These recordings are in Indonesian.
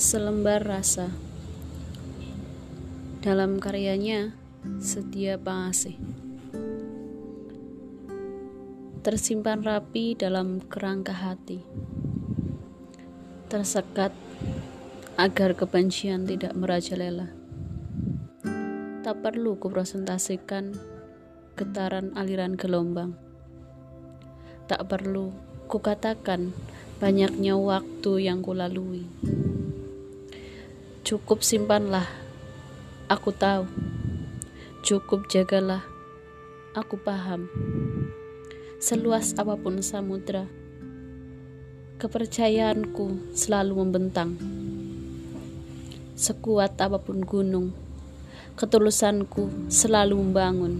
Selembar Rasa. Dalam karyanya Setia Pangasih Tersimpan rapi dalam kerangka hati. Tersekat agar kebencian tidak merajalela. Tak perlu kupresentasikan getaran aliran gelombang. Tak perlu kukatakan banyaknya waktu yang kulalui. Cukup simpanlah, aku tahu. Cukup jagalah, aku paham. Seluas apa pun samudra, kepercayaanku selalu membentang. Sekuat apa pun gunung, ketulusanku selalu membangun.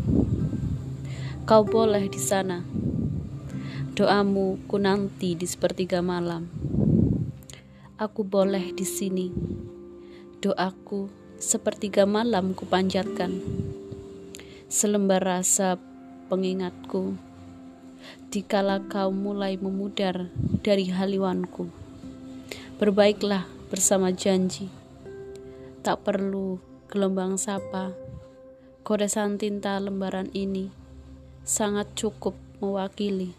Kau boleh di sana Doamu ku nanti di sepertiga malam. Aku boleh di sini. Doaku sepertiga malam ku panjatkan. Selembar rasa pengingatku. Dikala kau mulai memudar dari haliwanku. Berbaiklah bersama janji. Tak perlu gelombang sapa. Goresan tinta lembaran ini sangat cukup mewakili.